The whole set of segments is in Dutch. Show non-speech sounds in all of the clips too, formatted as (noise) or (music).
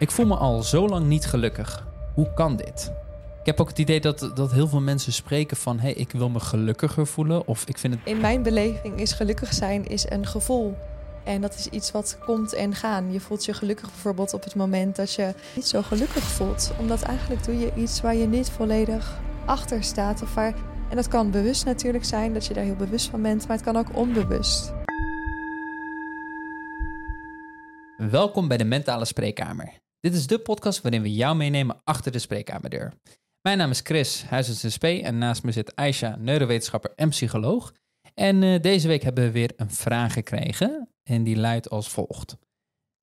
Ik voel me al zo lang niet gelukkig. Hoe kan dit? Ik heb ook het idee dat, dat heel veel mensen spreken van... hé, hey, ik wil me gelukkiger voelen of ik vind het... In mijn beleving is gelukkig zijn is een gevoel. En dat is iets wat komt en gaan. Je voelt je gelukkig bijvoorbeeld op het moment dat je niet zo gelukkig voelt. Omdat eigenlijk doe je iets waar je niet volledig achter staat. Of waar, en dat kan bewust natuurlijk zijn, dat je daar heel bewust van bent. Maar het kan ook onbewust. Welkom bij de Mentale Spreekkamer. Dit is de podcast waarin we jou meenemen achter de spreekkamerdeur. Mijn naam is Chris, huisarts SP en naast me zit Aisha, neurowetenschapper en psycholoog. En uh, deze week hebben we weer een vraag gekregen en die luidt als volgt.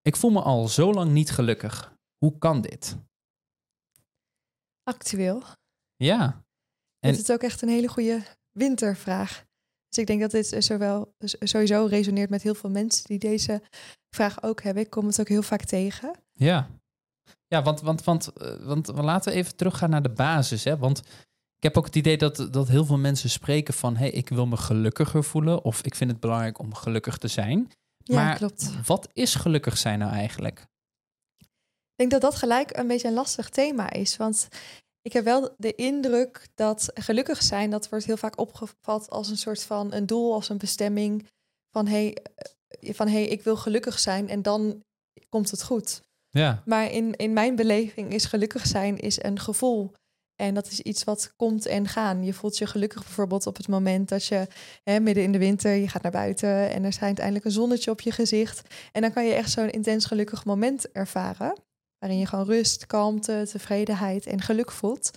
Ik voel me al zo lang niet gelukkig. Hoe kan dit? Actueel. Ja. En... Het is ook echt een hele goede wintervraag. Dus ik denk dat dit zowel, sowieso resoneert met heel veel mensen die deze vraag ook hebben. Ik kom het ook heel vaak tegen. Ja, ja want, want, want, eh, want laten we even teruggaan naar de basis. Hè? Want ik heb ook het idee dat, dat heel veel mensen spreken van... hé, hey, ik wil me gelukkiger voelen of ik vind het belangrijk om gelukkig te zijn. Ja, maar klopt. wat is gelukkig zijn nou eigenlijk? Ik denk dat dat gelijk een beetje een lastig thema is. Want ik heb wel de indruk dat gelukkig zijn, dat wordt heel vaak opgevat als een soort van een doel, als een bestemming. Van hé, hey, eh, van, hey, ik wil gelukkig zijn en dan komt het goed. Ja. Maar in, in mijn beleving is gelukkig zijn is een gevoel. En dat is iets wat komt en gaan. Je voelt je gelukkig bijvoorbeeld op het moment dat je hè, midden in de winter, je gaat naar buiten en er schijnt eindelijk een zonnetje op je gezicht. En dan kan je echt zo'n intens gelukkig moment ervaren. Waarin je gewoon rust, kalmte, tevredenheid en geluk voelt.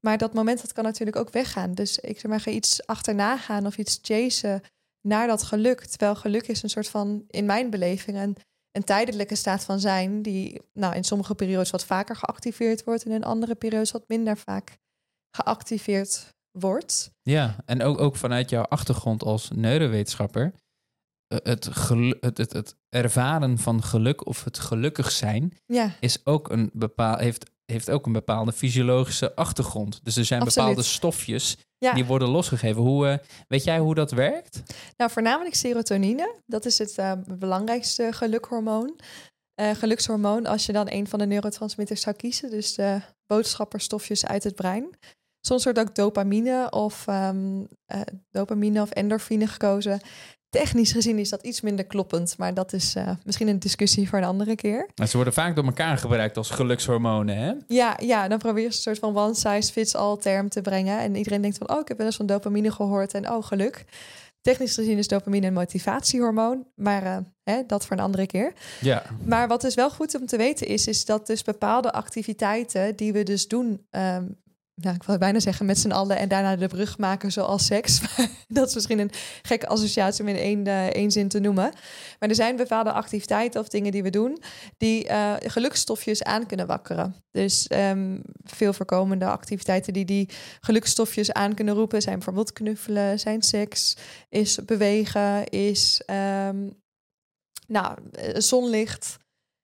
Maar dat moment dat kan natuurlijk ook weggaan. Dus ik zeg maar, ga iets achterna gaan of iets chasen naar dat geluk. Terwijl geluk is een soort van, in mijn beleving, een, een tijdelijke staat van zijn. Die nou, in sommige periodes wat vaker geactiveerd wordt. En in andere periodes wat minder vaak geactiveerd wordt. Ja, en ook, ook vanuit jouw achtergrond als neurowetenschapper eh, het, het, het, het, ervaren van geluk of het gelukkig zijn ja. is ook een bepaal, heeft, heeft ook een bepaalde fysiologische achtergrond. Dus er zijn bepaalde stofjes die worden losgegeven. Hoe, uh, weet jij hoe dat werkt? Nou, voornamelijk serotonine. Dat is het uh, belangrijkste gelukhormoon. Uh, gelukshormoon, als je dan een van de neurotransmitters zou kiezen, dus de boodschapperstofjes uit het brein. Soms wordt ook dopamine of um, dopamine of endorfine gekozen. Technisch gezien is dat iets minder kloppend, maar dat is uh, misschien een discussie voor een andere keer. Maar ze worden vaak door elkaar gebruikt als gelukshormonen, hè? Ja, ja dan probeer je een soort van one size fits all term te brengen. En iedereen denkt van, oh, ik heb wel eens van dopamine gehoord en oh, geluk. Technisch gezien is dopamine een motivatiehormoon, maar uh, hè, dat voor een andere keer. Ja. Maar wat dus wel goed om te weten is, is dat dus bepaalde activiteiten die we dus doen um, nou, ik wil bijna zeggen met z'n allen en daarna de brug maken zoals seks. (laughs) dat is misschien een gekke associatie om in één, uh, één zin te noemen. Maar er zijn bepaalde activiteiten of dingen die we doen die uh, gelukstofjes aan kunnen wakkeren. Dus um, veel voorkomende activiteiten die die gelukstofjes aan kunnen roepen zijn bijvoorbeeld knuffelen, zijn seks, is bewegen, is um, nou, zonlicht.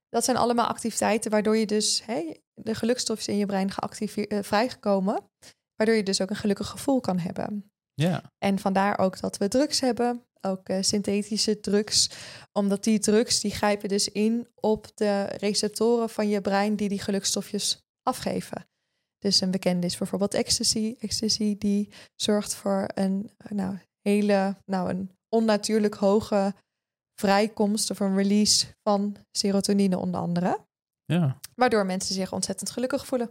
Dat zijn allemaal activiteiten waardoor je dus hey, de gelukstofjes in je brein geactiveerd, uh, vrijgekomen. Waardoor je dus ook een gelukkig gevoel kan hebben. Ja. En vandaar ook dat we drugs hebben, ook uh, synthetische drugs. Omdat die drugs die grijpen dus in op de receptoren van je brein die die gelukstofjes afgeven. Dus een bekende is bijvoorbeeld ecstasy. Ecstasy die zorgt voor een nou, hele, nou een onnatuurlijk hoge vrijkomst of een release van serotonine onder andere. Ja. Waardoor mensen zich ontzettend gelukkig voelen.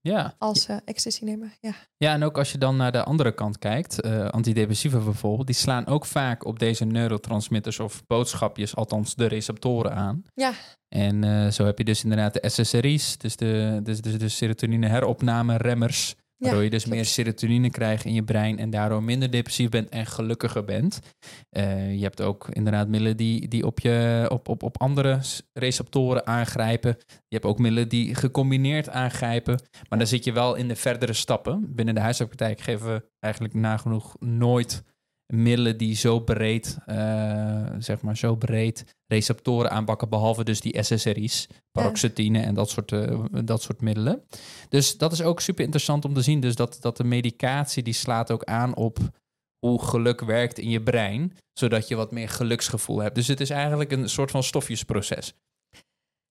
Ja. Als uh, ecstasy nemen. Ja. ja, en ook als je dan naar de andere kant kijkt, uh, antidepressiva bijvoorbeeld, die slaan ook vaak op deze neurotransmitters of boodschapjes, althans de receptoren aan. Ja. En uh, zo heb je dus inderdaad de SSRI's, dus de, dus, dus de serotonine heropname remmers. Waardoor je dus meer serotonine krijgt in je brein en daardoor minder depressief bent en gelukkiger bent. Uh, je hebt ook inderdaad middelen die, die op, je, op, op, op andere receptoren aangrijpen. Je hebt ook middelen die gecombineerd aangrijpen. Maar dan zit je wel in de verdere stappen. Binnen de huisartspraktijk geven we eigenlijk nagenoeg nooit middelen die zo breed, uh, zeg maar, zo breed receptoren aanbakken, behalve dus die SSRI's, paroxetine en dat soort, uh, dat soort middelen. Dus dat is ook super interessant om te zien. Dus dat, dat de medicatie die slaat ook aan op hoe geluk werkt in je brein, zodat je wat meer geluksgevoel hebt. Dus het is eigenlijk een soort van stofjesproces.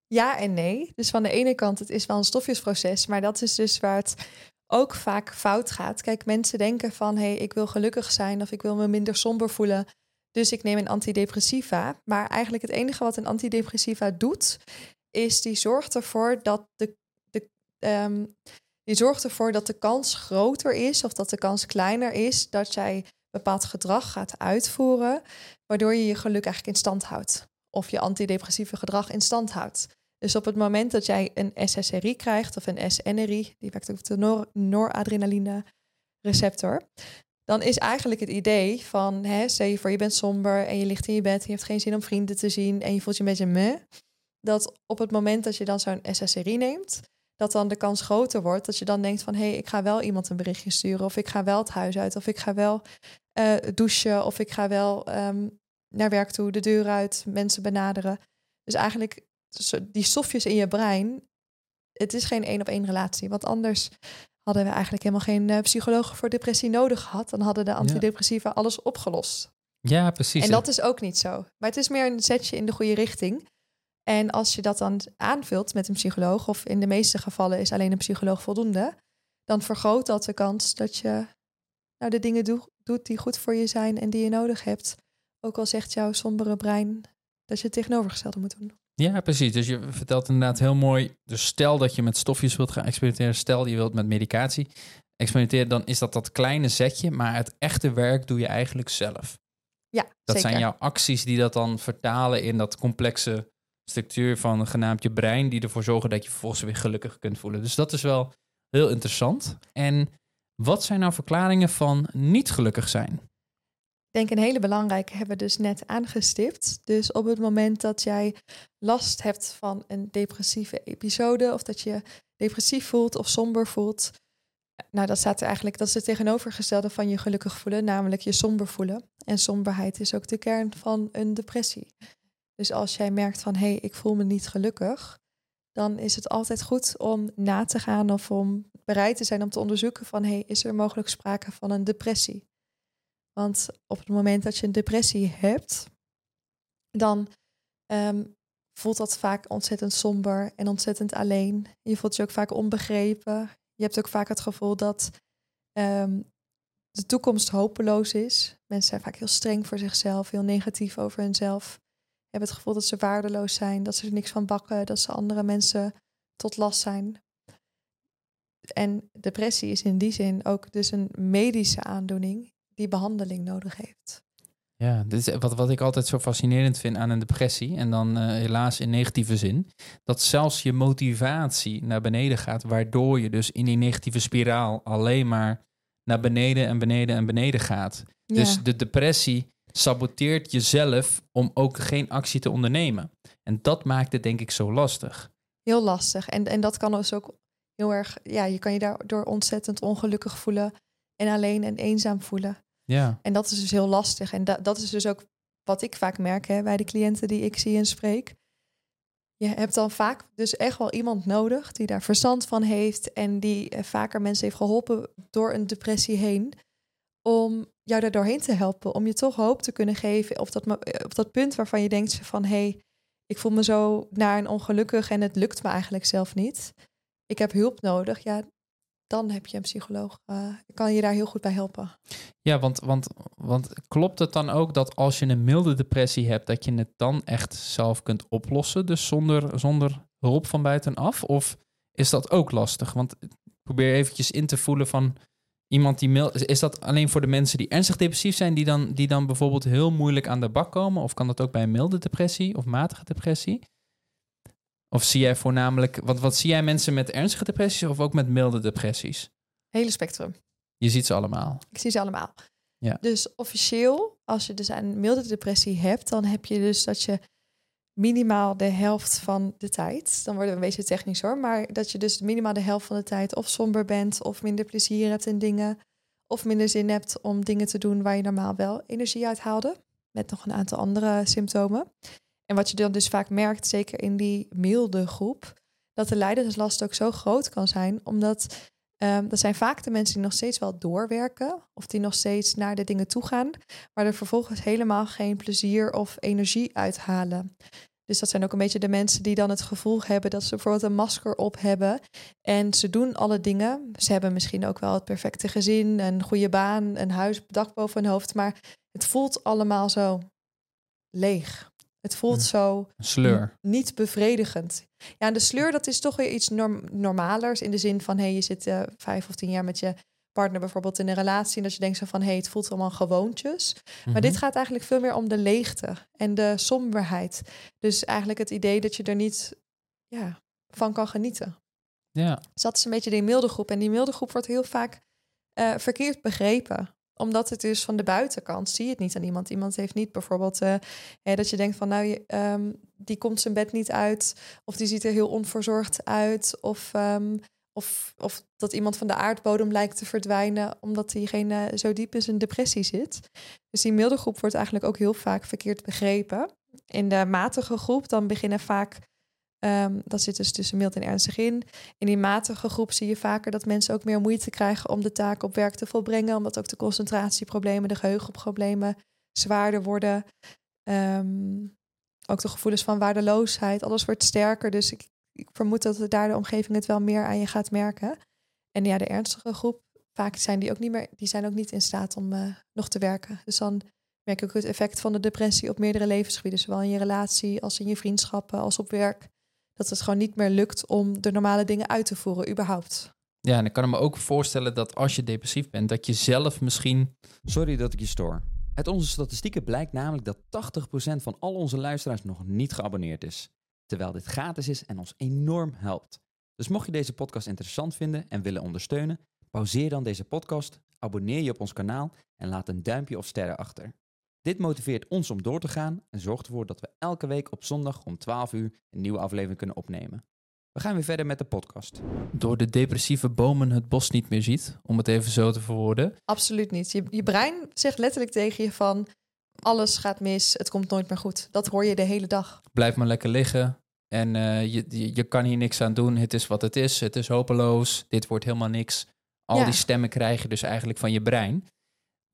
Ja en nee. Dus van de ene kant, het is wel een stofjesproces, maar dat is dus waar het ook vaak fout gaat. Kijk, mensen denken van, hé, hey, ik wil gelukkig zijn of ik wil me minder somber voelen, dus ik neem een antidepressiva. Maar eigenlijk het enige wat een antidepressiva doet, is die zorgt ervoor dat de, de um, die zorgt ervoor dat de kans groter is of dat de kans kleiner is dat jij bepaald gedrag gaat uitvoeren, waardoor je je geluk eigenlijk in stand houdt. Of je antidepressieve gedrag in stand houdt. Dus op het moment dat jij een SSRI krijgt of een SNRI, die werkt op de nor noradrenaline receptor, dan is eigenlijk het idee van, hè, stel je voor je bent somber en je ligt in je bed, je hebt geen zin om vrienden te zien en je voelt je een beetje meh, dat op het moment dat je dan zo'n SSRI neemt, dat dan de kans groter wordt dat je dan denkt van hé, hey, ik ga wel iemand een berichtje sturen of ik ga wel het huis uit of ik ga wel uh, douchen of ik ga wel um, naar werk toe, de deur uit, mensen benaderen. Dus eigenlijk die stofjes in je brein, het is geen één op één relatie, want anders hadden we eigenlijk helemaal geen uh, psycholoog voor depressie nodig gehad. Dan hadden de antidepressiva alles opgelost. Ja, precies. En dat is ook niet zo. Maar het is meer een zetje in de goede richting. En als je dat dan aanvult met een psycholoog, of in de meeste gevallen is alleen een psycholoog voldoende, dan vergroot dat de kans dat je nou, de dingen doet die goed voor je zijn en die je nodig hebt. Ook al zegt jouw sombere brein dat je het tegenovergestelde moet doen. Ja, precies. Dus je vertelt inderdaad heel mooi. Dus stel dat je met stofjes wilt gaan experimenteren, stel je wilt met medicatie experimenteren, dan is dat dat kleine zetje, maar het echte werk doe je eigenlijk zelf. Ja, dat zeker. zijn jouw acties die dat dan vertalen in dat complexe structuur van genaamd je brein, die ervoor zorgen dat je vervolgens weer gelukkig kunt voelen. Dus dat is wel heel interessant. En wat zijn nou verklaringen van niet gelukkig zijn? Denk een hele belangrijke hebben we dus net aangestipt. Dus op het moment dat jij last hebt van een depressieve episode of dat je depressief voelt of somber voelt, nou dat staat er eigenlijk, dat is het tegenovergestelde van je gelukkig voelen, namelijk je somber voelen. En somberheid is ook de kern van een depressie. Dus als jij merkt van hé, hey, ik voel me niet gelukkig, dan is het altijd goed om na te gaan of om bereid te zijn om te onderzoeken van hé, hey, is er mogelijk sprake van een depressie? Want op het moment dat je een depressie hebt, dan ehm, voelt dat vaak ontzettend somber en ontzettend alleen. Je voelt je ook vaak onbegrepen. Je hebt ook vaak het gevoel dat um, de toekomst hopeloos is. Mensen zijn vaak heel streng voor zichzelf, heel negatief over hunzelf hebben het gevoel dat ze waardeloos zijn, dat ze er niks van bakken, dat ze andere mensen tot last zijn. En depressie is in die zin ook dus een medische aandoening die behandeling nodig heeft. Ja, dit is wat, wat ik altijd zo fascinerend vind aan een depressie, en dan uh, helaas in negatieve zin, dat zelfs je motivatie naar beneden gaat, waardoor je dus in die negatieve spiraal alleen maar naar beneden en beneden en beneden gaat. Ja. Dus de depressie saboteert jezelf om ook geen actie te ondernemen. En dat maakt het denk ik zo lastig. Heel lastig. En, en dat kan dus ook heel erg, ja, je kan je daardoor ontzettend ongelukkig voelen en alleen en eenzaam voelen. Ja. En dat is dus heel lastig. En da dat is dus ook wat ik vaak merk hè, bij de cliënten die ik zie en spreek. Je hebt dan vaak dus echt wel iemand nodig die daar verstand van heeft en die eh, vaker mensen heeft geholpen door een depressie heen om jou daar doorheen te helpen. Om je toch hoop te kunnen geven op dat, op dat punt waarvan je denkt van... hé, hey, ik voel me zo naar een ongelukkig en het lukt me eigenlijk zelf niet. Ik heb hulp nodig. Ja, dan heb je een psycholoog. Uh, kan je daar heel goed bij helpen. Ja, want, want, want klopt het dan ook dat als je een milde depressie hebt... dat je het dan echt zelf kunt oplossen? Dus zonder, zonder hulp van buitenaf? Of is dat ook lastig? Want probeer eventjes in te voelen van iemand die mail, is dat alleen voor de mensen die ernstig depressief zijn, die dan, die dan bijvoorbeeld heel moeilijk aan de bak komen? Of kan dat ook bij een milde depressie of matige depressie? Of zie jij voornamelijk, wat, wat zie jij mensen met ernstige depressies of ook met milde depressies? Hele spectrum. Je ziet ze allemaal. Ik zie ze allemaal. Ja. Dus officieel, als je dus een milde depressie hebt, dan heb je dus dat je minimaal de helft van de tijd. Dan worden we een beetje technisch hoor. Maar dat je dus minimaal de helft van de tijd of somber bent of minder plezier hebt in dingen. Of minder zin hebt om dingen te doen waar je normaal wel energie uit haalde. Met nog een aantal andere symptomen. En wat je dan dus vaak merkt, zeker in die milde groep, dat de lijdenslast ook zo groot kan zijn. Omdat um, dat zijn vaak de mensen die nog steeds wel doorwerken. Of die nog steeds naar de dingen toe gaan. Maar er vervolgens helemaal geen plezier of energie uithalen. Dus dat zijn ook een beetje de mensen die dan het gevoel hebben dat ze bijvoorbeeld een masker op hebben. En ze doen alle dingen. Ze hebben misschien ook wel het perfecte gezin, een goede baan, een huis, dak boven hun hoofd. Maar het voelt allemaal zo leeg. Het voelt zo sleur. niet bevredigend. Ja, en de sleur dat is toch weer iets norm normalers in de zin van hey, je zit uh, vijf of tien jaar met je partner bijvoorbeeld in een relatie en dat je denkt zo van hey, het voelt allemaal gewoontjes. Maar dit mhm. gaat eigenlijk veel meer om de leegte en de somberheid. Dus eigenlijk het idee dat je er niet ja, van kan genieten. Ja. Dus dat is een beetje die milde groep. En die milde groep wordt heel vaak uh, verkeerd begrepen omdat het dus van de buitenkant zie je het niet aan iemand. Iemand heeft niet bijvoorbeeld uh, dat je denkt van nou, um, die komt zijn bed niet uit. Of die ziet er heel onverzorgd uit. Of, um, of, of dat iemand van de aardbodem lijkt te verdwijnen omdat diegene zo diep in zijn depressie zit. Dus die milde groep wordt eigenlijk ook heel vaak verkeerd begrepen. In de matige groep dan beginnen vaak Um, dat zit dus tussen mild en ernstig in. In die matige groep zie je vaker dat mensen ook meer moeite krijgen om de taak op werk te volbrengen, omdat ook de concentratieproblemen, de geheugenproblemen zwaarder worden. Um, ook de gevoelens van waardeloosheid, alles wordt sterker. Dus ik, ik vermoed dat daar de omgeving het wel meer aan je gaat merken. En ja, de ernstige groep, vaak zijn die ook niet meer, die zijn ook niet in staat om uh, nog te werken. Dus dan merk ik ook het effect van de depressie op meerdere levensgebieden, zowel in je relatie als in je vriendschappen als op werk dat het gewoon niet meer lukt om de normale dingen uit te voeren, überhaupt. Ja, en ik kan me ook voorstellen dat als je depressief bent, dat je zelf misschien. Sorry dat ik je stoor. Uit onze statistieken blijkt namelijk dat 80% van al onze luisteraars nog niet geabonneerd is. Terwijl dit gratis is en ons enorm helpt. Dus mocht je deze podcast interessant vinden en willen ondersteunen, pauzeer dan deze podcast, abonneer je op ons kanaal en laat een duimpje of sterren achter. Dit motiveert ons om door te gaan en zorgt ervoor dat we elke week op zondag om 12 uur een nieuwe aflevering kunnen opnemen. We gaan weer verder met de podcast. Door de depressieve bomen het bos niet meer ziet, om het even zo te verwoorden. Absoluut niet. Je, je brein zegt letterlijk tegen je van alles gaat mis, het komt nooit meer goed. Dat hoor je de hele dag. Blijf maar lekker liggen en uh, je, je, je, kan hier niks aan doen. Het is wat het is, het is hopeloos, dit wordt helemaal niks. Al die stemmen krijg je dus eigenlijk van je brein.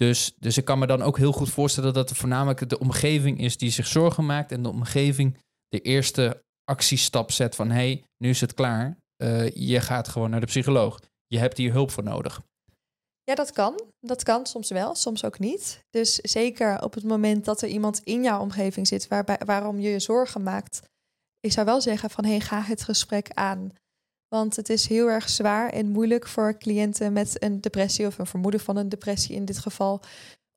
Dus, dus ik kan me dan ook heel goed voorstellen dat het voornamelijk de omgeving is die zich zorgen maakt en de omgeving de eerste actiestap zet van hé, hey, nu is het klaar. Uh, je gaat gewoon naar de psycholoog. Je hebt hier hulp voor nodig. Ja, dat kan. Dat kan soms wel, soms ook niet. Dus zeker op het moment dat er iemand in jouw omgeving zit waarbij, waarom je je zorgen maakt. Ik zou wel zeggen van hé, hey, ga het gesprek aan. Want het is heel erg zwaar en moeilijk voor cliënten met een depressie of een vermoeden van een depressie in dit geval.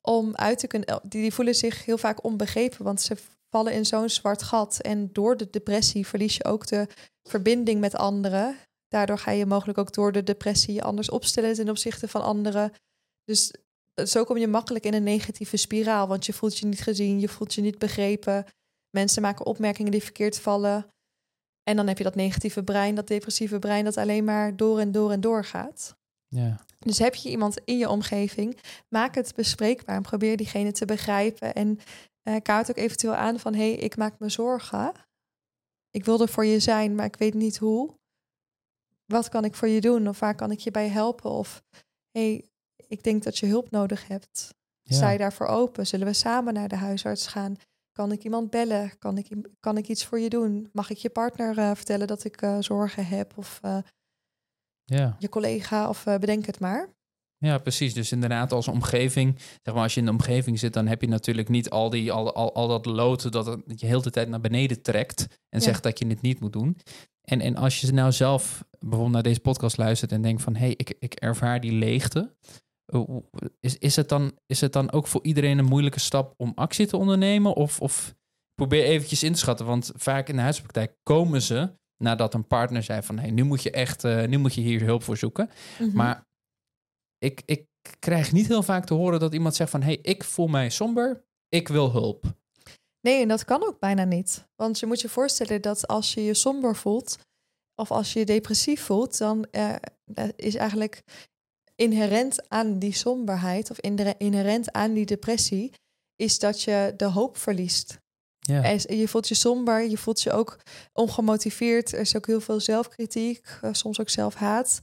Om uit te kunnen. Die, voelen zich heel vaak onbegrepen, want ze vallen in zo'n zwart gat. En door de depressie verlies je ook de verbinding met anderen. Daardoor ga je mogelijk ook door de depressie je anders opstellen ten opzichte van anderen. Dus zo kom je makkelijk in een negatieve spiraal, want je voelt je niet gezien, je voelt je niet begrepen. Mensen maken opmerkingen die verkeerd vallen. En dan heb je dat negatieve brein, dat depressieve brein, dat alleen maar door en door en door gaat. Ja. Dus heb je iemand in je omgeving, maak het bespreekbaar en probeer diegene te begrijpen. En uh, kaart ook eventueel aan van, hé, hey, ik maak me zorgen. Ik wil er voor je zijn, maar ik weet niet hoe. Wat kan ik voor je doen? Of waar kan ik je bij helpen? Of, hé, hey, ik denk dat je hulp nodig hebt. Ja. Sta je daarvoor open? Zullen we samen naar de huisarts gaan? Kan ik iemand bellen? Kan ik, kan ik iets voor je doen? Mag ik je partner uh, vertellen dat ik uh, zorgen heb? Of uh, ja. je collega? Of bedenk het maar. Ja, precies. Dus inderdaad, als omgeving, zeg maar, als je in de omgeving zit, dan heb je natuurlijk niet al, die, al, al, al dat lood dat het je heel de tijd naar beneden trekt en ja. zegt dat je het niet moet doen. En, en als je nou zelf bijvoorbeeld naar deze podcast luistert en denkt van hé, hey, ik, ik ervaar die leegte. Is, is, het dan, is het dan ook voor iedereen een moeilijke stap om actie te ondernemen? Of, of probeer eventjes in te schatten, want vaak in de huispraktijk komen ze nadat een partner zei van hey, nu moet je echt, uh, nu moet je hier hulp voor zoeken. Mm -hmm. Maar ik, ik krijg niet heel vaak te horen dat iemand zegt van hey, ik voel mij somber, ik wil hulp. Nee, en dat kan ook bijna niet. Want je moet je voorstellen dat als je je somber voelt, of als je je depressief voelt, dan uh, is eigenlijk inherent aan die somberheid of inherent aan die depressie, is dat je de hoop verliest. Ja. Je voelt je somber, je voelt je ook ongemotiveerd. Er is ook heel veel zelfkritiek, eh, soms ook zelfhaat.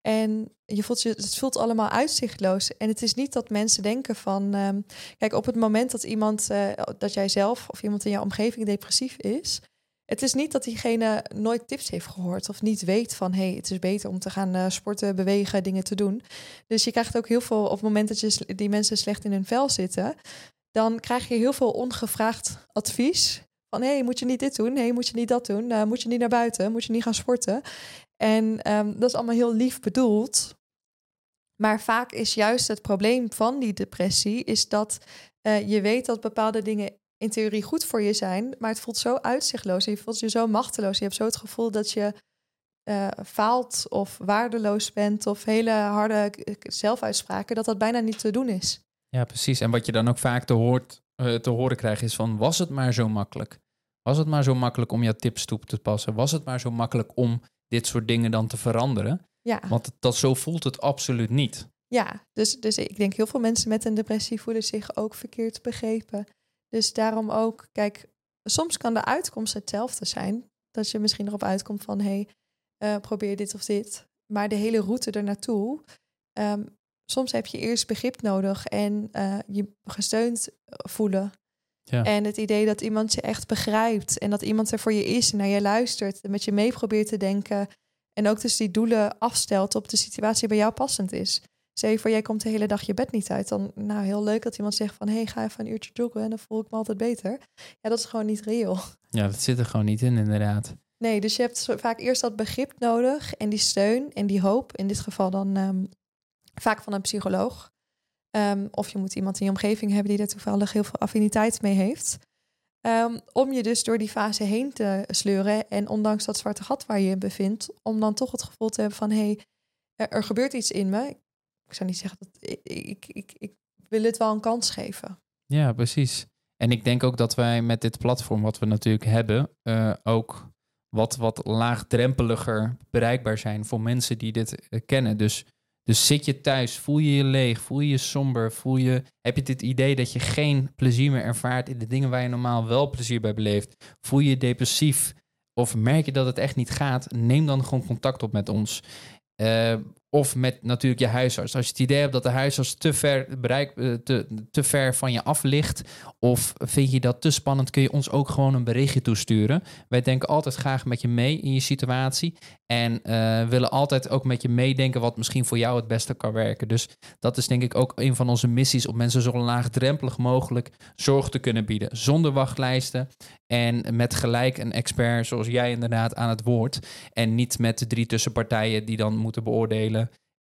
En je voelt je, het voelt allemaal uitzichtloos. En het is niet dat mensen denken van. ehm, kijk, op het moment dat iemand, eh, dat jij zelf of iemand in jouw omgeving depressief is. Het is niet dat diegene nooit tips heeft gehoord of niet weet van hé, hey, het is beter om te gaan eh, sporten, bewegen, dingen te doen. Dus je krijgt ook heel veel op het moment dat je die mensen slecht in hun vel zitten, dan krijg je heel veel ongevraagd advies. Van hé, hey, moet je niet dit doen? Nee, moet je niet dat doen? Eh, moet je niet naar buiten? Moet je niet gaan sporten? En ehm, dat is allemaal heel lief bedoeld. Maar vaak is juist het probleem van die depressie, is dat eh, je weet dat bepaalde dingen in theorie goed voor je zijn, maar het voelt zo uitzichtloos en je voelt je zo machteloos. Je hebt zo het gevoel dat je eh, faalt of waardeloos bent of hele harde zelfuitspraken, dat dat bijna niet te doen is. Ja, precies. En wat je dan ook vaak te, hoort, eh, te horen krijgt is van... was het maar zo makkelijk? Was het maar zo makkelijk om jouw tips toe te passen? Was het maar zo makkelijk om dit soort dingen dan te veranderen? Ja, Want dat, zo voelt het absoluut niet. ja dus, dus ik denk heel veel mensen met een depressie voelen zich ook verkeerd begrepen. Dus daarom ook, kijk, soms kan de uitkomst hetzelfde zijn. Dat je misschien erop uitkomt van, hé, hey, eh, probeer dit of dit. Maar de hele route er naartoe, ehm, soms heb je eerst begrip nodig en eh, je gesteund voelen. Ja. En het idee dat iemand je echt begrijpt en dat iemand er voor je is en naar je luistert en met je mee probeert te denken. En ook dus die doelen afstelt op de situatie die bij jou passend is. Je voor, jij komt de hele dag je bed niet uit. Dan, nou, heel leuk dat iemand zegt van, hé, hey, ga even een uurtje joggen en dan voel ik me altijd beter. Ja, dat is gewoon niet reëel. (laughs) Ja, dat zit er gewoon niet in, inderdaad. Nee, dus je hebt vaak eerst dat begrip nodig en die steun en die hoop. In dit geval dan ehm, vaak van een psycholoog. Ehm, of je moet iemand in je omgeving hebben die daar toevallig heel veel affiniteit mee heeft. Ehm, om je dus door die fase heen te sleuren. En ondanks dat zwarte gat waar je je bevindt, om dan toch het gevoel te hebben van hé, hey, er, er gebeurt iets in me. Ik zou niet zeggen dat ik, ik, ik, wil het wel een kans geven. Ja, precies. En ik denk ook dat wij met dit platform wat we natuurlijk hebben, eh, ook wat, wat laagdrempeliger bereikbaar zijn voor mensen die dit eh, kennen. Dus, dus zit je thuis, voel je je leeg, voel je je somber, voel je, heb je dit idee dat je geen plezier meer ervaart in de dingen waar je normaal wel plezier bij beleeft? Voel je je depressief of merk je dat het echt niet gaat? Neem dan gewoon contact op met ons. Eh, of met natuurlijk je huisarts. Als je het idee hebt dat de huisarts te ver, bereik, eh, te, te ver van je af ligt. Of vind je dat te spannend, kun je ons ook gewoon een berichtje toesturen. Wij denken altijd graag met je mee in je situatie. En eh, willen altijd ook met je meedenken wat misschien voor jou het beste kan werken. Dus dat is denk ik ook een van onze missies om mensen zo laagdrempelig mogelijk zorg te kunnen bieden. Zonder wachtlijsten en met gelijk een expert zoals jij inderdaad aan het woord. En niet met de drie tussenpartijen die dan moeten beoordelen,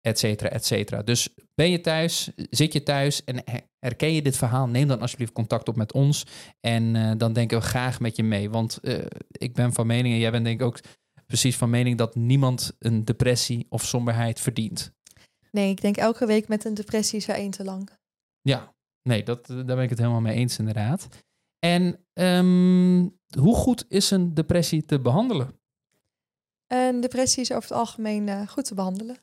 et cetera, et cetera. Dus ben je thuis, zit je thuis en her- herken je dit verhaal, neem dan alsjeblieft contact op met ons. En eh, dan denken we graag met je mee. Want eh, ik ben van mening, en jij bent denk ik ook precies van mening, dat niemand een depressie of somberheid verdient. Nee, ik denk elke week met een depressie is er één te lang. Ja, nee, dat, daar ben ik het helemaal mee eens inderdaad. En ehm, hoe goed is een depressie te behandelen? Een depressie is over het algemeen eh, goed te behandelen.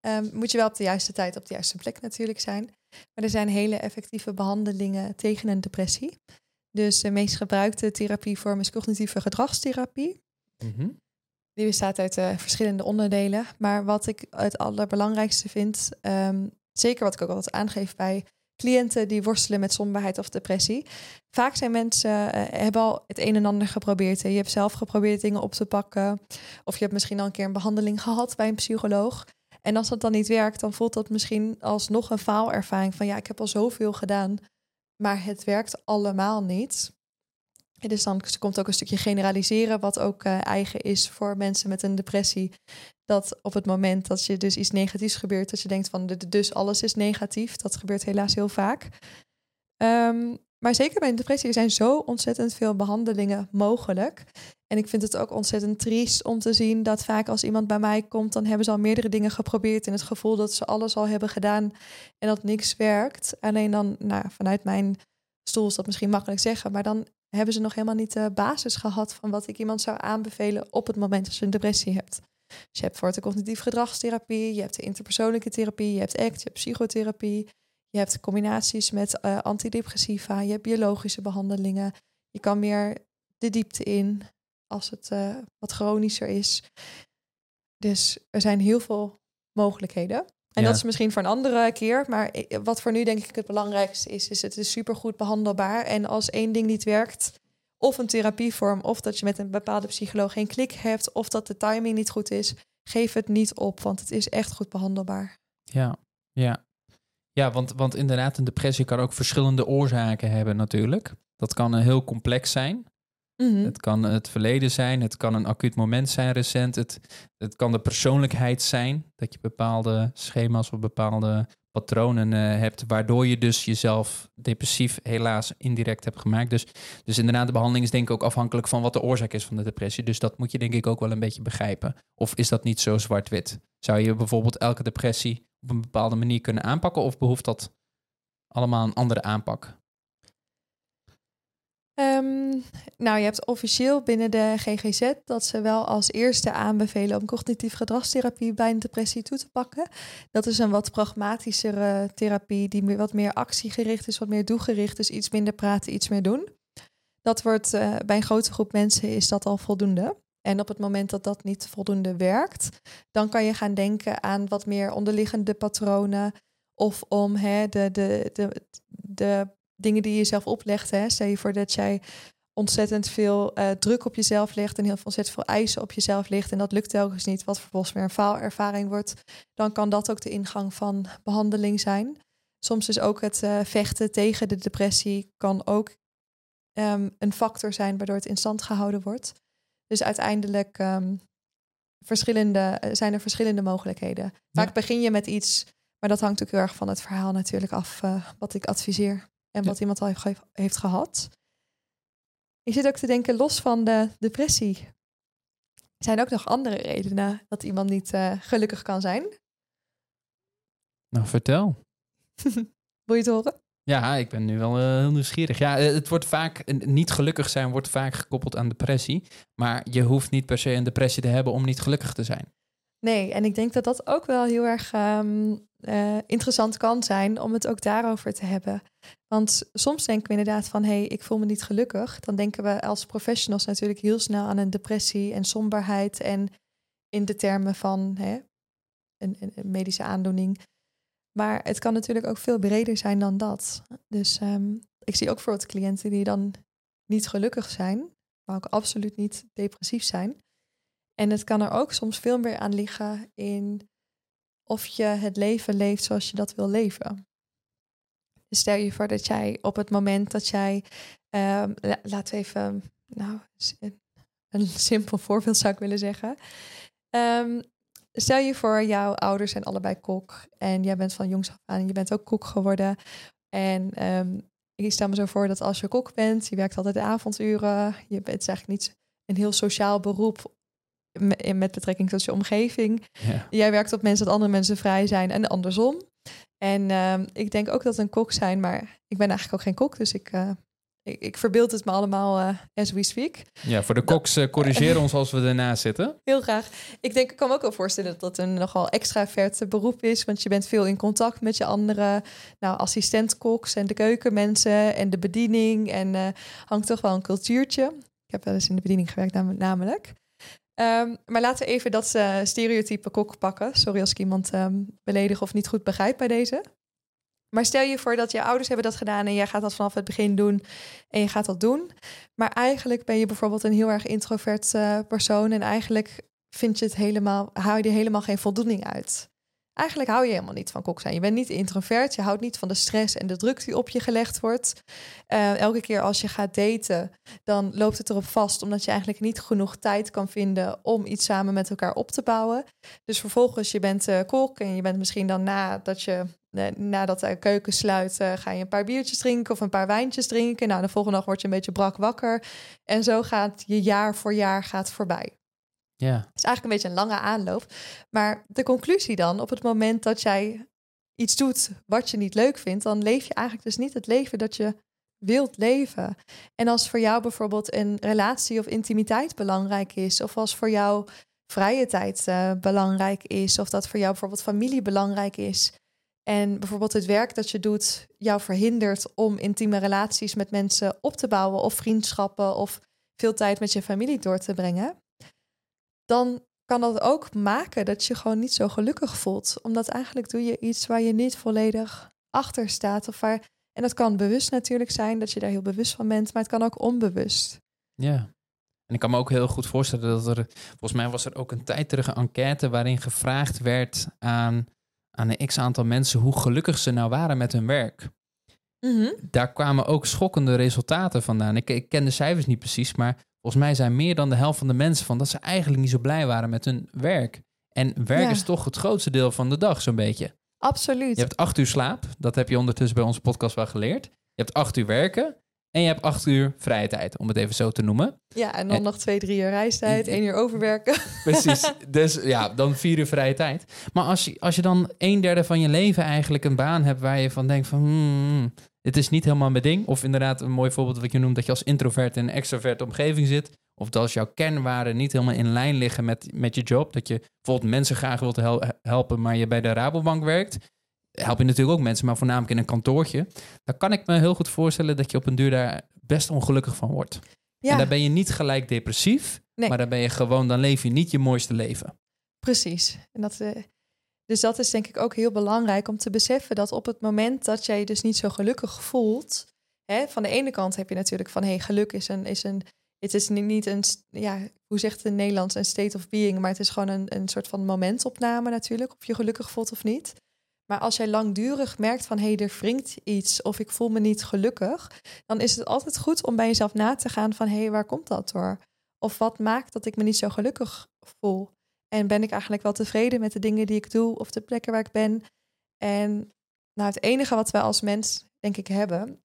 Ehm, moet je wel op de juiste tijd op de juiste plek natuurlijk zijn. Maar er zijn hele effectieve behandelingen tegen een depressie. Dus de meest gebruikte therapievorm is cognitieve gedragstherapie. Die bestaat uit eh, verschillende onderdelen. Maar wat ik het allerbelangrijkste vind, ehm, zeker wat ik ook altijd aangeef bij cliënten die worstelen met somberheid of depressie. Vaak zijn mensen, eh, hebben al het een en ander geprobeerd. hè. Je hebt zelf geprobeerd dingen op te pakken. Of je hebt misschien al een keer een behandeling gehad bij een psycholoog. En als dat dan niet werkt, dan voelt dat misschien alsnog een faalervaring. Van ja, ik heb al zoveel gedaan, maar het werkt allemaal niet. En dus dan komt ook een stukje generaliseren, wat ook eh, eigen is voor mensen met een depressie. Dat op het moment dat je dus iets negatiefs gebeurt, dat je denkt van dus alles is negatief. Dat gebeurt helaas heel vaak. Ehm, maar zeker bij een depressie zijn zo ontzettend veel behandelingen mogelijk. En ik vind het ook ontzettend triest om te zien dat vaak als iemand bij mij komt, dan hebben ze al meerdere dingen geprobeerd en het gevoel dat ze alles al hebben gedaan en dat niks werkt. Alleen dan, nou, vanuit mijn stoel is dat misschien makkelijk zeggen, maar dan hebben ze nog helemaal niet de basis gehad van wat ik iemand zou aanbevelen op het moment dat je een depressie hebt. Dus je hebt voor de cognitief gedragstherapie, je hebt de interpersoonlijke therapie, je hebt ACT, je hebt psychotherapie, je hebt combinaties met eh, antidepressiva, je hebt biologische behandelingen. Je kan meer de diepte in als het eh, wat chronischer is. Dus er zijn heel veel mogelijkheden. En Ja. dat is misschien voor een andere keer. Maar wat voor nu denk ik het belangrijkste is, is het is supergoed behandelbaar. En als één ding niet werkt, of een therapievorm, of dat je met een bepaalde psycholoog geen klik hebt, of dat de timing niet goed is, geef het niet op, want het is echt goed behandelbaar. Ja, ja. Ja, want, want inderdaad, een depressie kan ook verschillende oorzaken hebben natuurlijk. Dat kan een heel complex zijn. Mhm. Het kan het verleden zijn, het kan een acuut moment zijn recent. Het, het kan de persoonlijkheid zijn, dat je bepaalde schema's of bepaalde patronen eh, hebt, waardoor je dus jezelf depressief helaas indirect hebt gemaakt. Dus, dus inderdaad, de behandeling is denk ik ook afhankelijk van wat de oorzaak is van de depressie. Dus dat moet je denk ik ook wel een beetje begrijpen. Of is dat niet zo zwart-wit? Zou je bijvoorbeeld elke depressie op een bepaalde manier kunnen aanpakken of behoeft dat allemaal een andere aanpak? Ehm, nou, je hebt officieel binnen de GGZ dat ze wel als eerste aanbevelen om cognitief gedragstherapie bij een depressie toe te pakken. Dat is een wat pragmatischere therapie die meer, wat meer actiegericht is, wat meer doelgericht, dus iets minder praten, iets meer doen. Dat wordt eh, bij een grote groep mensen is dat al voldoende. En op het moment dat dat niet voldoende werkt, dan kan je gaan denken aan wat meer onderliggende patronen of om hè, de, de, de, de dingen die je zelf oplegt. Hè. Stel je voor dat jij ontzettend veel eh, druk op jezelf legt en heel ontzettend veel eisen op jezelf ligt en dat lukt telkens niet, wat vervolgens weer een faalervaring wordt, dan kan dat ook de ingang van behandeling zijn. Soms is ook het eh, vechten tegen de depressie kan ook ehm, een factor zijn waardoor het in stand gehouden wordt. Dus uiteindelijk ehm, verschillende, eh, zijn er verschillende mogelijkheden. Vaak begin je met iets, maar dat hangt ook heel erg van het verhaal natuurlijk af eh, wat ik adviseer en wat iemand al heeft, heeft gehad. Ik zit ook te denken, los van de depressie, zijn ook nog andere redenen dat iemand niet eh, gelukkig kan zijn. Nou, vertel. (laughs) Wil je het horen? Ja, ik ben nu wel eh, heel nieuwsgierig. Ja, eh, het wordt vaak, een niet gelukkig zijn wordt vaak gekoppeld aan depressie. Maar je hoeft niet per se een depressie te hebben om niet gelukkig te zijn. Nee, en ik denk dat dat ook wel heel erg ehm, eh, interessant kan zijn om het ook daarover te hebben. Want soms denken we inderdaad van, hé, hey, ik voel me niet gelukkig. Dan denken we als professionals natuurlijk heel snel aan een depressie en somberheid en in de termen van hè, een, een medische aandoening. Maar het kan natuurlijk ook veel breder zijn dan dat. Dus ehm, ik zie ook bijvoorbeeld cliënten die dan niet gelukkig zijn, maar ook absoluut niet depressief zijn. En het kan er ook soms veel meer aan liggen in of je het leven leeft zoals je dat wil leven. Dus stel je voor dat jij op het moment dat jij, la- laten we even, nou, een simpel voorbeeld zou ik willen zeggen. Ehm, stel je voor, jouw ouders zijn allebei kok en jij bent van jongs af aan, je bent ook kok geworden. En ehm, ik stel me zo voor dat als je kok bent, je werkt altijd de avonduren, je bent eigenlijk niet een heel sociaal beroep me- met betrekking tot je omgeving. Ja. Jij werkt op mensen dat andere mensen vrij zijn en andersom. En ehm, ik denk ook dat een kok zijn, maar ik ben eigenlijk ook geen kok, dus ik, eh, ik, ik verbeeld het me allemaal eh, as we speak. ja, voor de koks eh, corrigeer ons als we ernaast zitten. Heel graag. Ik denk, ik kan me ook wel voorstellen dat dat een nogal extravert beroep is, want je bent veel in contact met je andere nou, assistentkoks en de keukenmensen en de bediening en eh, hangt toch wel een cultuurtje. Ik heb wel eens in de bediening gewerkt nam- namelijk. Ehm, maar laten we even dat stereotype kok pakken. Sorry als ik iemand ehm, beledig of niet goed begrijp bij deze. Maar stel je voor dat je ouders hebben dat gedaan en jij gaat dat vanaf het begin doen en je gaat dat doen. Maar eigenlijk ben je bijvoorbeeld een heel erg introvert eh, persoon en eigenlijk vind je het helemaal, hou je er helemaal geen voldoening uit. Eigenlijk hou je helemaal niet van kok zijn. Je bent niet introvert, je houdt niet van de stress en de druk die op je gelegd wordt. Eh, elke keer als je gaat daten, dan loopt het erop vast, omdat je eigenlijk niet genoeg tijd kan vinden om iets samen met elkaar op te bouwen. Dus vervolgens, je bent eh, kok en je bent misschien dan nadat je nadat de keuken sluit, eh, ga je een paar biertjes drinken of een paar wijntjes drinken. Nou, de volgende dag word je een beetje brak wakker. En zo gaat je jaar voor jaar gaat voorbij. Ja, Het is eigenlijk een beetje een lange aanloop. Maar de conclusie dan, op het moment dat jij iets doet wat je niet leuk vindt, dan leef je eigenlijk dus niet het leven dat je wilt leven. En als voor jou bijvoorbeeld een relatie of intimiteit belangrijk is, of als voor jou vrije tijd eh, belangrijk is, of dat voor jou bijvoorbeeld familie belangrijk is. En bijvoorbeeld het werk dat je doet jou verhindert om intieme relaties met mensen op te bouwen, of vriendschappen, of veel tijd met je familie door te brengen dan kan dat ook maken dat je gewoon niet zo gelukkig voelt. Omdat eigenlijk doe je iets waar je niet volledig achter staat. Of waar, en dat kan bewust natuurlijk zijn, dat je daar heel bewust van bent, maar het kan ook onbewust. Ja. En ik kan me ook heel goed voorstellen dat er, volgens mij was er ook een tijd terug een enquête waarin gevraagd werd aan, aan een x aantal mensen hoe gelukkig ze nou waren met hun werk. Mhm. Daar kwamen ook schokkende resultaten vandaan. Ik, ik ken de cijfers niet precies, maar volgens mij zijn meer dan de helft van de mensen van dat ze eigenlijk niet zo blij waren met hun werk. En werk Ja. is toch het grootste deel van de dag, zo'n beetje. Absoluut. Je hebt acht uur slaap. Dat heb je ondertussen bij onze podcast wel geleerd. Je hebt acht uur werken. En je hebt acht uur vrije tijd, om het even zo te noemen. Ja, en dan En- nog twee, drie uur reistijd, één uur overwerken. (laughs) Precies. dus ja, dan vier uur vrije tijd. Maar als je, als je dan een derde van je leven eigenlijk een baan hebt waar je van denkt van... Hmm, dit is niet helemaal mijn ding. Of inderdaad een mooi voorbeeld wat je noemt... dat je als introvert in een extrovert omgeving zit. Of dat als jouw kernwaarden niet helemaal in lijn liggen met, met je job. Dat je bijvoorbeeld mensen graag wilt hel- helpen... maar je bij de Rabobank werkt. Help je natuurlijk ook mensen, maar voornamelijk in een kantoortje. Dan kan ik me heel goed voorstellen dat je op een duur daar best ongelukkig van wordt. Ja, En dan ben je niet gelijk depressief... Nee. maar dan ben je gewoon... dan leef je niet je mooiste leven. precies. En dat, eh, dus dat is denk ik ook heel belangrijk om te beseffen dat op het moment dat jij je dus niet zo gelukkig voelt, hè, van de ene kant heb je natuurlijk van hey, geluk is een, is een het is ni- niet een, ja, hoe zegt het in Nederlands, een state of being, maar het is gewoon een, een soort van momentopname natuurlijk, of je gelukkig voelt of niet. Maar als jij langdurig merkt van hé, hey, er wringt iets of ik voel me niet gelukkig, dan is het altijd goed om bij jezelf na te gaan van hé, hey, waar komt dat door? Of wat maakt dat ik me niet zo gelukkig voel? En ben ik eigenlijk wel tevreden met de dingen die ik doe of de plekken waar ik ben? En nou, het enige wat wij als mens, denk ik, hebben,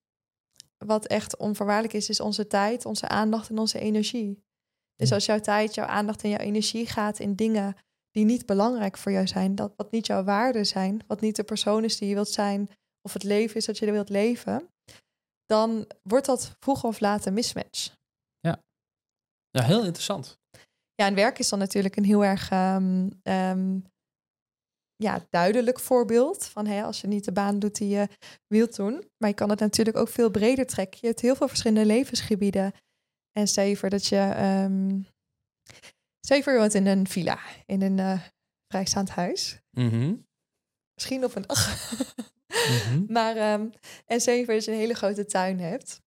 wat echt onvoorwaardelijk is, is onze tijd, onze aandacht en onze energie. Dus als jouw tijd, jouw aandacht en jouw energie gaat in dingen die niet belangrijk voor jou zijn, dat wat niet jouw waarden zijn, wat niet de persoon is die je wilt zijn, of het leven is dat je wilt leven, dan wordt dat vroeg of laat een mismatch. Ja, heel interessant. Ja, en werk is dan natuurlijk een heel erg ehm, ehm, ja, duidelijk voorbeeld van hè, als je niet de baan doet die je wilt doen. Maar je kan het natuurlijk ook veel breder trekken. Je hebt heel veel verschillende levensgebieden. En stel je voor dat je, ehm je woont in een villa, in een eh, vrijstaand huis. Mhm. Misschien op een dag. Mhm. (laughs) Maar, ehm, en dat je een hele grote tuin hebt.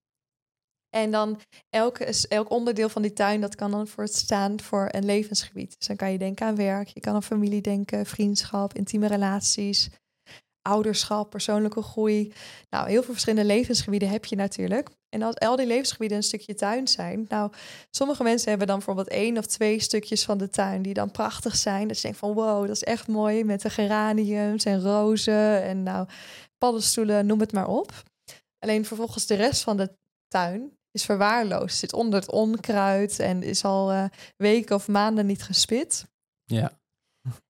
En dan elk, elk onderdeel van die tuin, dat kan dan voor staan voor een levensgebied. Dus dan kan je denken aan werk, je kan aan familie denken, vriendschap, intieme relaties, ouderschap, persoonlijke groei. Nou, heel veel verschillende levensgebieden heb je natuurlijk. En als al die levensgebieden een stukje tuin zijn, nou, sommige mensen hebben dan bijvoorbeeld één of twee stukjes van de tuin die dan prachtig zijn. Dat je denkt van wow, dat is echt mooi met de geraniums en rozen en nou, paddenstoelen, noem het maar op. Alleen vervolgens de rest van de tuin is verwaarloosd. Zit onder het onkruid en is al eh, weken of maanden niet gespit. Ja.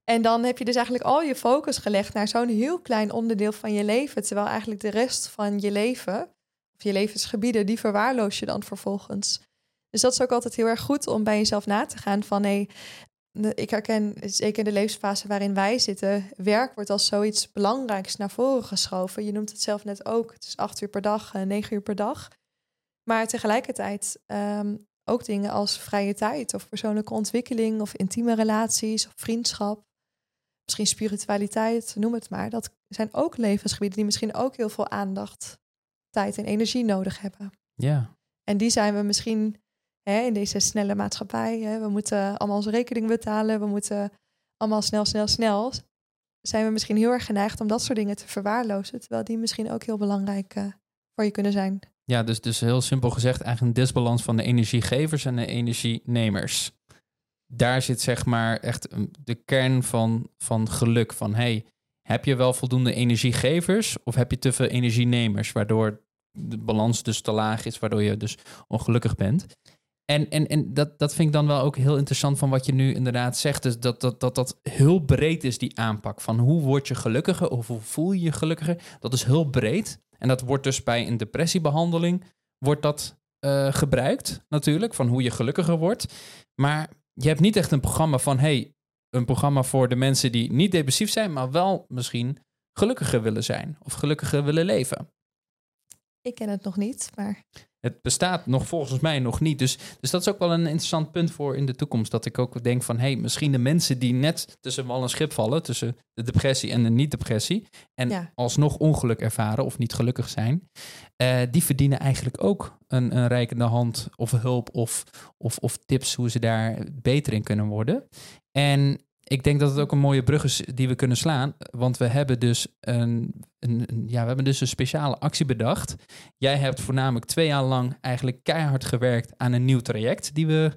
En dan heb je dus eigenlijk al je focus gelegd naar zo'n heel klein onderdeel van je leven. Terwijl eigenlijk de rest van je leven, of je levensgebieden, die verwaarloos je dan vervolgens. Dus dat is ook altijd heel erg goed om bij jezelf na te gaan van hé, ik herken zeker in de levensfase waarin wij zitten, werk wordt als zoiets belangrijks naar voren geschoven. Je noemt het zelf net ook. Het is acht uur per dag, eh, negen uur per dag. Maar tegelijkertijd ehm, ook dingen als vrije tijd of persoonlijke ontwikkeling of intieme relaties of vriendschap. Misschien spiritualiteit, noem het maar. Dat zijn ook levensgebieden die misschien ook heel veel aandacht, tijd en energie nodig hebben. Ja. En die zijn we misschien hè, in deze snelle maatschappij. Hè, we moeten allemaal onze rekening betalen. We moeten allemaal snel, snel, snel. Zijn we misschien heel erg geneigd om dat soort dingen te verwaarlozen. Terwijl die misschien ook heel belangrijk eh, voor je kunnen zijn. Ja, dus, dus heel simpel gezegd eigenlijk een disbalans van de energiegevers en de energienemers. Daar zit zeg maar echt een- de kern van, van geluk. Van hey, heb je wel voldoende energiegevers of heb je te veel energienemers? Waardoor de balans dus te laag is, waardoor je dus ongelukkig bent. En, en, en dat, dat vind ik dan wel ook heel interessant van wat je nu inderdaad zegt. Dus dat, dat, dat dat heel breed is, die aanpak. Van hoe word je gelukkiger of hoe voel je je gelukkiger? Dat is heel breed. En dat wordt dus bij een depressiebehandeling wordt dat eh, gebruikt natuurlijk. Van hoe je gelukkiger wordt. Maar je hebt niet echt een programma van... hey, een programma voor de mensen die niet depressief zijn... maar wel misschien gelukkiger willen zijn. Of gelukkiger willen leven. Ik ken het nog niet, maar Het bestaat nog volgens mij nog niet. Dus, dus dat is ook wel een interessant punt voor in de toekomst. Dat ik ook denk van, hé, hey, misschien de mensen die net tussen wal en schip vallen, tussen de depressie en de niet-depressie, en alsnog ongeluk ervaren of niet gelukkig zijn, uh, die verdienen eigenlijk ook een, een rijkende hand of hulp of, of, of tips hoe ze daar beter in kunnen worden. En ik denk dat het ook een mooie brug is die we kunnen slaan. Want we hebben dus een, een, ja, we hebben dus een speciale actie bedacht. Jij hebt voornamelijk twee jaar lang eigenlijk keihard gewerkt aan een nieuw traject die we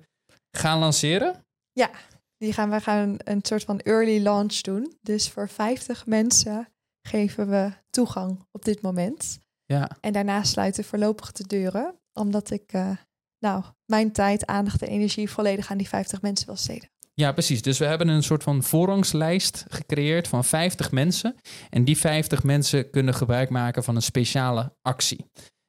gaan lanceren. Ja, die gaan, we gaan een soort van early launch doen. Dus voor 50 mensen geven we toegang op dit moment. Ja. En daarna sluiten voorlopig de deuren. Omdat ik uh, nou, mijn tijd, aandacht en energie volledig aan die 50 mensen wil steden. Ja, precies. Dus we hebben een soort van voorrangslijst gecreëerd van 50 mensen. En die 50 mensen kunnen gebruik maken van een speciale actie.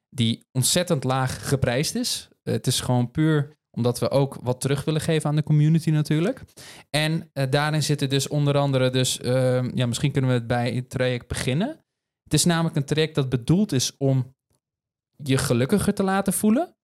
Die ontzettend laag geprijsd is. Het is gewoon puur omdat we ook wat terug willen geven aan de community natuurlijk. En uh, daarin zitten dus onder andere, dus, uh, ja, misschien kunnen we het bij het traject beginnen. Het is namelijk een traject dat bedoeld is om je gelukkiger te laten voelen.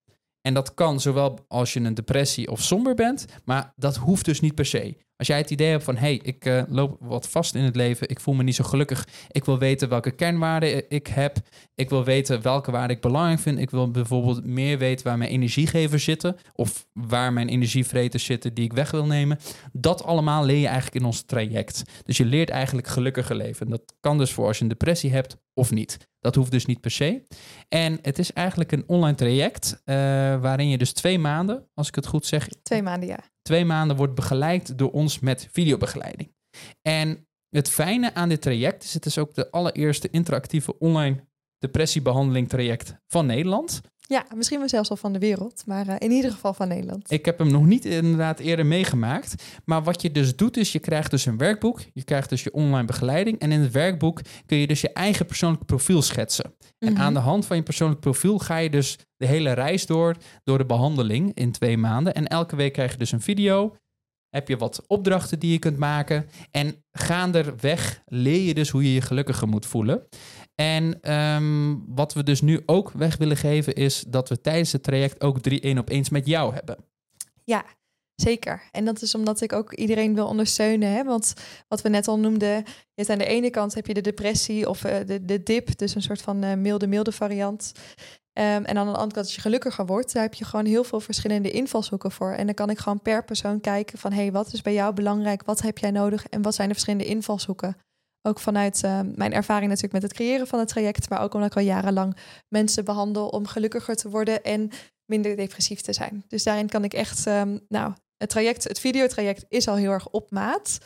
En dat kan zowel als je een depressie of somber bent, maar dat hoeft dus niet per se. Als jij het idee hebt van, hé, hey, ik uh, loop wat vast in het leven, ik voel me niet zo gelukkig, ik wil weten welke kernwaarden ik heb, ik wil weten welke waarden ik belangrijk vind, ik wil bijvoorbeeld meer weten waar mijn energiegevers zitten, of waar mijn energievreters zitten die ik weg wil nemen. Dat allemaal leer je eigenlijk in ons traject. Dus je leert eigenlijk gelukkiger leven. Dat kan dus voor als je een depressie hebt of niet. Dat hoeft dus niet per se. En het is eigenlijk een online traject uh, waarin je dus twee maanden, als ik het goed zeg. Twee maanden, ja twee maanden wordt begeleid door ons met videobegeleiding. En het fijne aan dit traject is, het is ook de allereerste interactieve online depressiebehandeling traject van Nederland. Ja, misschien wel zelfs al van de wereld, maar uh, in ieder geval van Nederland. Ik heb hem nog niet inderdaad eerder meegemaakt. Maar wat je dus doet, is je krijgt dus een werkboek. Je krijgt dus je online begeleiding. En in het werkboek kun je dus je eigen persoonlijk profiel schetsen. En mhm. aan de hand van je persoonlijk profiel ga je dus de hele reis door, door de behandeling in twee maanden. En elke week krijg je dus een video. Heb je wat opdrachten die je kunt maken. En gaanderweg leer je dus hoe je je gelukkiger moet voelen. En ehm, wat we dus nu ook weg willen geven, is dat we tijdens het traject ook drie één op eens met jou hebben. Ja, zeker. En dat is omdat ik ook iedereen wil ondersteunen. Hè? Want wat we net al noemden, je aan de ene kant heb je de depressie of uh, de, de dip, dus een soort van uh, milde, milde variant. Um, en aan de andere kant, als je gelukkiger wordt, daar heb je gewoon heel veel verschillende invalshoeken voor. En dan kan ik gewoon per persoon kijken van, hé, hey, wat is bij jou belangrijk? Wat heb jij nodig? En wat zijn de verschillende invalshoeken? Ook vanuit uh, mijn ervaring natuurlijk met het creëren van het traject, maar ook omdat ik al jarenlang mensen behandel om gelukkiger te worden en minder depressief te zijn. Dus daarin kan ik echt, um, nou, het traject, het videotraject is al heel erg op maat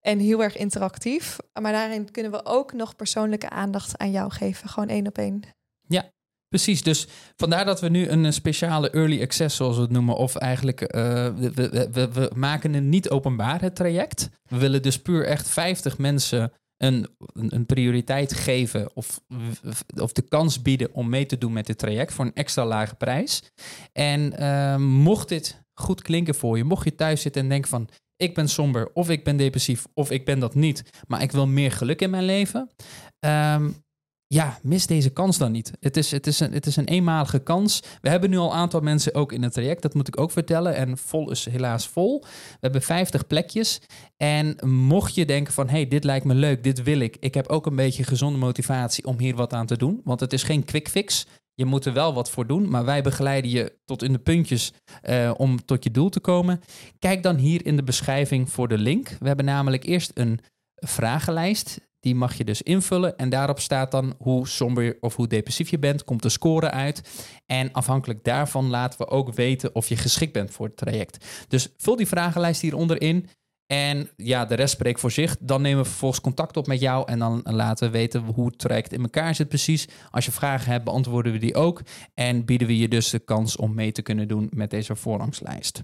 en heel erg interactief. Maar daarin kunnen we ook nog persoonlijke aandacht aan jou geven, gewoon één op één. Ja, Precies, dus vandaar dat we nu een speciale early access, zoals we het noemen, of eigenlijk we, we, we, maken een niet openbaar het traject. We willen dus puur echt 50 mensen een, een, prioriteit geven of, of de kans bieden om mee te doen met dit traject voor een extra lage prijs. En ehm, mocht dit goed klinken voor je, mocht je thuis zitten en denken van ik ben somber of ik ben depressief of ik ben dat niet, maar ik wil meer geluk in mijn leven. Um, ja, mis deze kans dan niet. Het is, het, is een, het is een eenmalige kans. We hebben nu al een aantal mensen ook in het traject, dat moet ik ook vertellen. En vol is helaas vol. We hebben 50 plekjes. En mocht je denken van, hey, dit lijkt me leuk, dit wil ik. Ik heb ook een beetje gezonde motivatie om hier wat aan te doen. Want het is geen quick fix. Je moet er wel wat voor doen, maar wij begeleiden je tot in de puntjes uh, om tot je doel te komen. Kijk dan hier in de beschrijving voor de link. We hebben namelijk eerst een vragenlijst die mag je dus invullen en daarop staat dan hoe somber of hoe depressief je bent, komt de score uit. En afhankelijk daarvan laten we ook weten of je geschikt bent voor het traject. Dus vul die vragenlijst hieronder in. En ja, de rest spreekt voor zich. Dan nemen we vervolgens contact op met jou en dan laten we weten hoe het traject in elkaar zit precies. Als je vragen hebt, beantwoorden we die ook. En bieden we je dus de kans om mee te kunnen doen met deze voorrangslijst.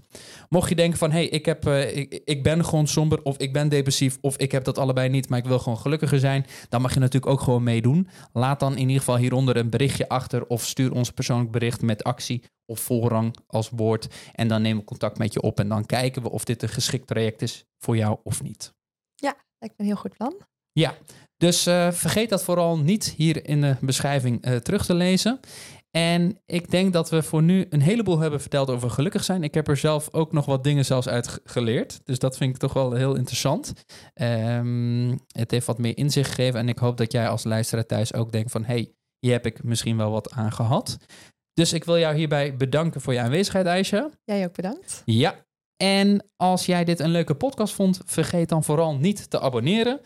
Mocht je denken van, hé, hey, ik, heb, ik, ik ben gewoon somber of ik ben depressief of ik heb dat allebei niet, maar ik wil gewoon gelukkiger zijn, dan mag je natuurlijk ook gewoon meedoen. Laat dan in ieder geval hieronder een berichtje achter of stuur ons persoonlijk bericht met actie of voorrang als woord. En dan nemen we contact met je op en dan kijken we of dit een geschikt traject is voor jou of niet. Ja, lijkt me een heel goed plan. Ja, dus uh, vergeet dat vooral niet hier in de beschrijving uh, terug te lezen. En ik denk dat we voor nu een heleboel hebben verteld over gelukkig zijn. Ik heb er zelf ook nog wat dingen zelfs uit geleerd. Dus dat vind ik toch wel heel interessant. Ehm, het heeft wat meer inzicht gegeven. En ik hoop dat jij als luisteraar thuis ook denkt van... hey, hier heb ik misschien wel wat aan gehad. Dus ik wil jou hierbij bedanken voor je aanwezigheid, Aisha. Jij ook bedankt. Ja, en als jij dit een leuke podcast vond, vergeet dan vooral niet te abonneren.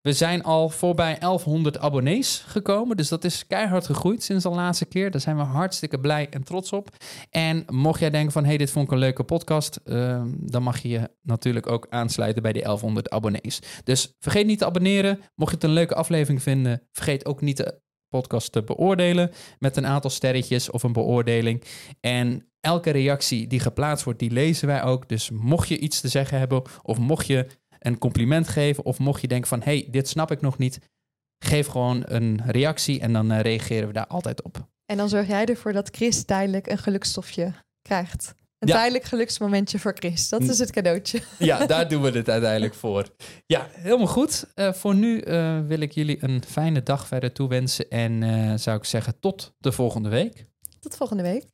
We zijn al voorbij 1100 abonnees gekomen. Dus dat is keihard gegroeid sinds de laatste keer. Daar zijn we hartstikke blij en trots op. En mocht jij denken van, hey, dit vond ik een leuke podcast. Uh, dan mag je je natuurlijk ook aansluiten bij die 1100 abonnees. Dus vergeet niet te abonneren. Mocht je het een leuke aflevering vinden, vergeet ook niet de podcast te beoordelen. Met een aantal sterretjes of een beoordeling. En elke reactie die geplaatst wordt, die lezen wij ook. Dus mocht je iets te zeggen hebben of mocht je een compliment geven of mocht je denken van hey, dit snap ik nog niet, geef gewoon een reactie en dan uh, reageren we daar altijd op. En dan zorg jij ervoor dat Chris tijdelijk een gelukstofje krijgt. Een ja. tijdelijk geluksmomentje voor Chris. Dat is het cadeautje. (laughs) Ja, daar doen we het uiteindelijk voor. Ja, helemaal goed. Uh, voor nu uh, wil ik jullie een fijne dag verder toewensen. En zou ik zeggen tot de volgende week. Tot volgende week.